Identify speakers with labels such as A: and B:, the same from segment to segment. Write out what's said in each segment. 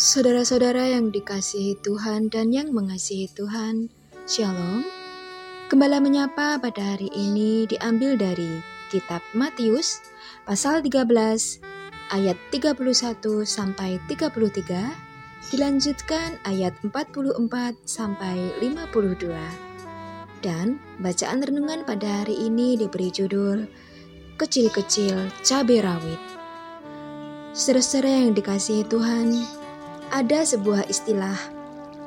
A: Saudara-saudara yang dikasihi Tuhan dan yang mengasihi Tuhan, Shalom. Kembali menyapa pada hari ini diambil dari kitab Matius pasal 13 ayat 31 sampai 33, dilanjutkan ayat 44 sampai 52. Dan bacaan renungan pada hari ini diberi judul Kecil-kecil cabai rawit. Saudara-saudara yang dikasihi Tuhan, ada sebuah istilah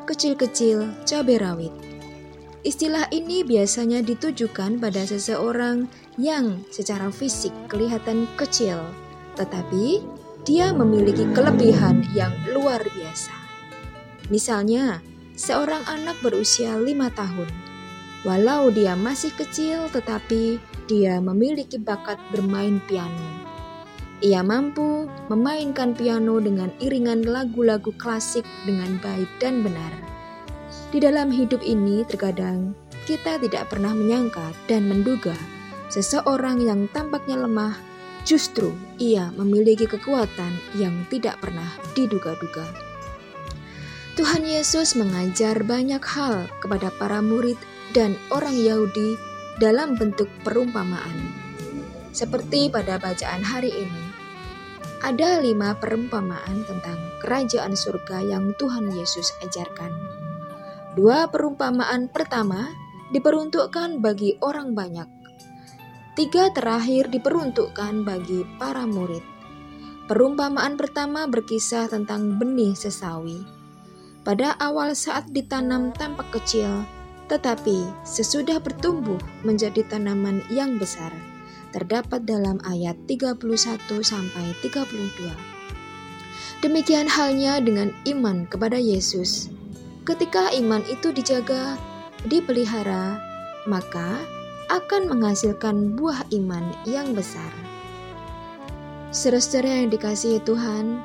A: kecil-kecil cabai rawit. Istilah ini biasanya ditujukan pada seseorang yang secara fisik kelihatan kecil, tetapi dia memiliki kelebihan yang luar biasa. Misalnya, seorang anak berusia lima tahun. Walau dia masih kecil, tetapi dia memiliki bakat bermain piano ia mampu memainkan piano dengan iringan lagu-lagu klasik dengan baik dan benar. Di dalam hidup ini, terkadang kita tidak pernah menyangka dan menduga seseorang yang tampaknya lemah justru ia memiliki kekuatan yang tidak pernah diduga-duga. Tuhan Yesus mengajar banyak hal kepada para murid dan orang Yahudi dalam bentuk perumpamaan. Seperti pada bacaan hari ini, ada lima perumpamaan tentang kerajaan surga yang Tuhan Yesus ajarkan. Dua perumpamaan pertama diperuntukkan bagi orang banyak. Tiga terakhir diperuntukkan bagi para murid. Perumpamaan pertama berkisah tentang benih sesawi. Pada awal saat ditanam tampak kecil, tetapi sesudah bertumbuh menjadi tanaman yang besar terdapat dalam ayat 31 sampai 32. Demikian halnya dengan iman kepada Yesus. Ketika iman itu dijaga, dipelihara, maka akan menghasilkan buah iman yang besar. Saudara-saudara yang dikasihi Tuhan,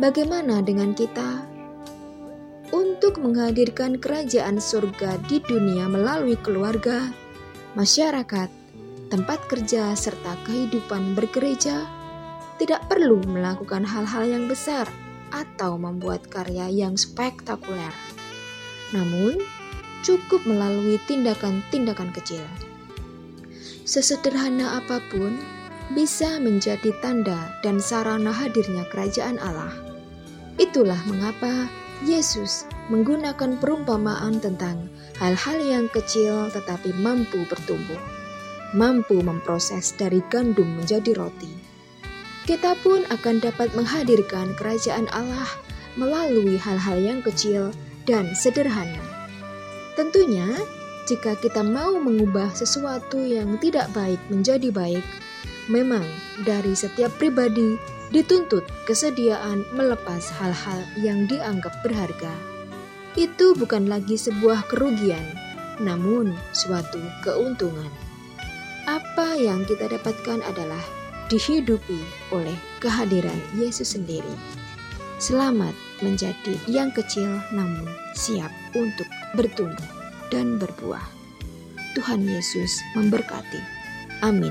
A: bagaimana dengan kita? Untuk menghadirkan kerajaan surga di dunia melalui keluarga, masyarakat, tempat kerja, serta kehidupan bergereja, tidak perlu melakukan hal-hal yang besar atau membuat karya yang spektakuler. Namun, cukup melalui tindakan-tindakan kecil. Sesederhana apa pun bisa menjadi tanda dan sarana hadirnya kerajaan Allah. Itulah mengapa Yesus menggunakan perumpamaan tentang hal-hal yang kecil tetapi mampu bertumbuh mampu memproses dari gandum menjadi roti. Kita pun akan dapat menghadirkan kerajaan Allah melalui hal-hal yang kecil dan sederhana. Tentunya, jika kita mau mengubah sesuatu yang tidak baik menjadi baik, memang dari setiap pribadi dituntut kesediaan melepas hal-hal yang dianggap berharga. Itu bukan lagi sebuah kerugian, namun suatu keuntungan apa yang kita dapatkan adalah dihidupi oleh kehadiran Yesus sendiri. Selamat menjadi yang kecil namun siap untuk bertumbuh dan berbuah. Tuhan Yesus memberkati. Amin.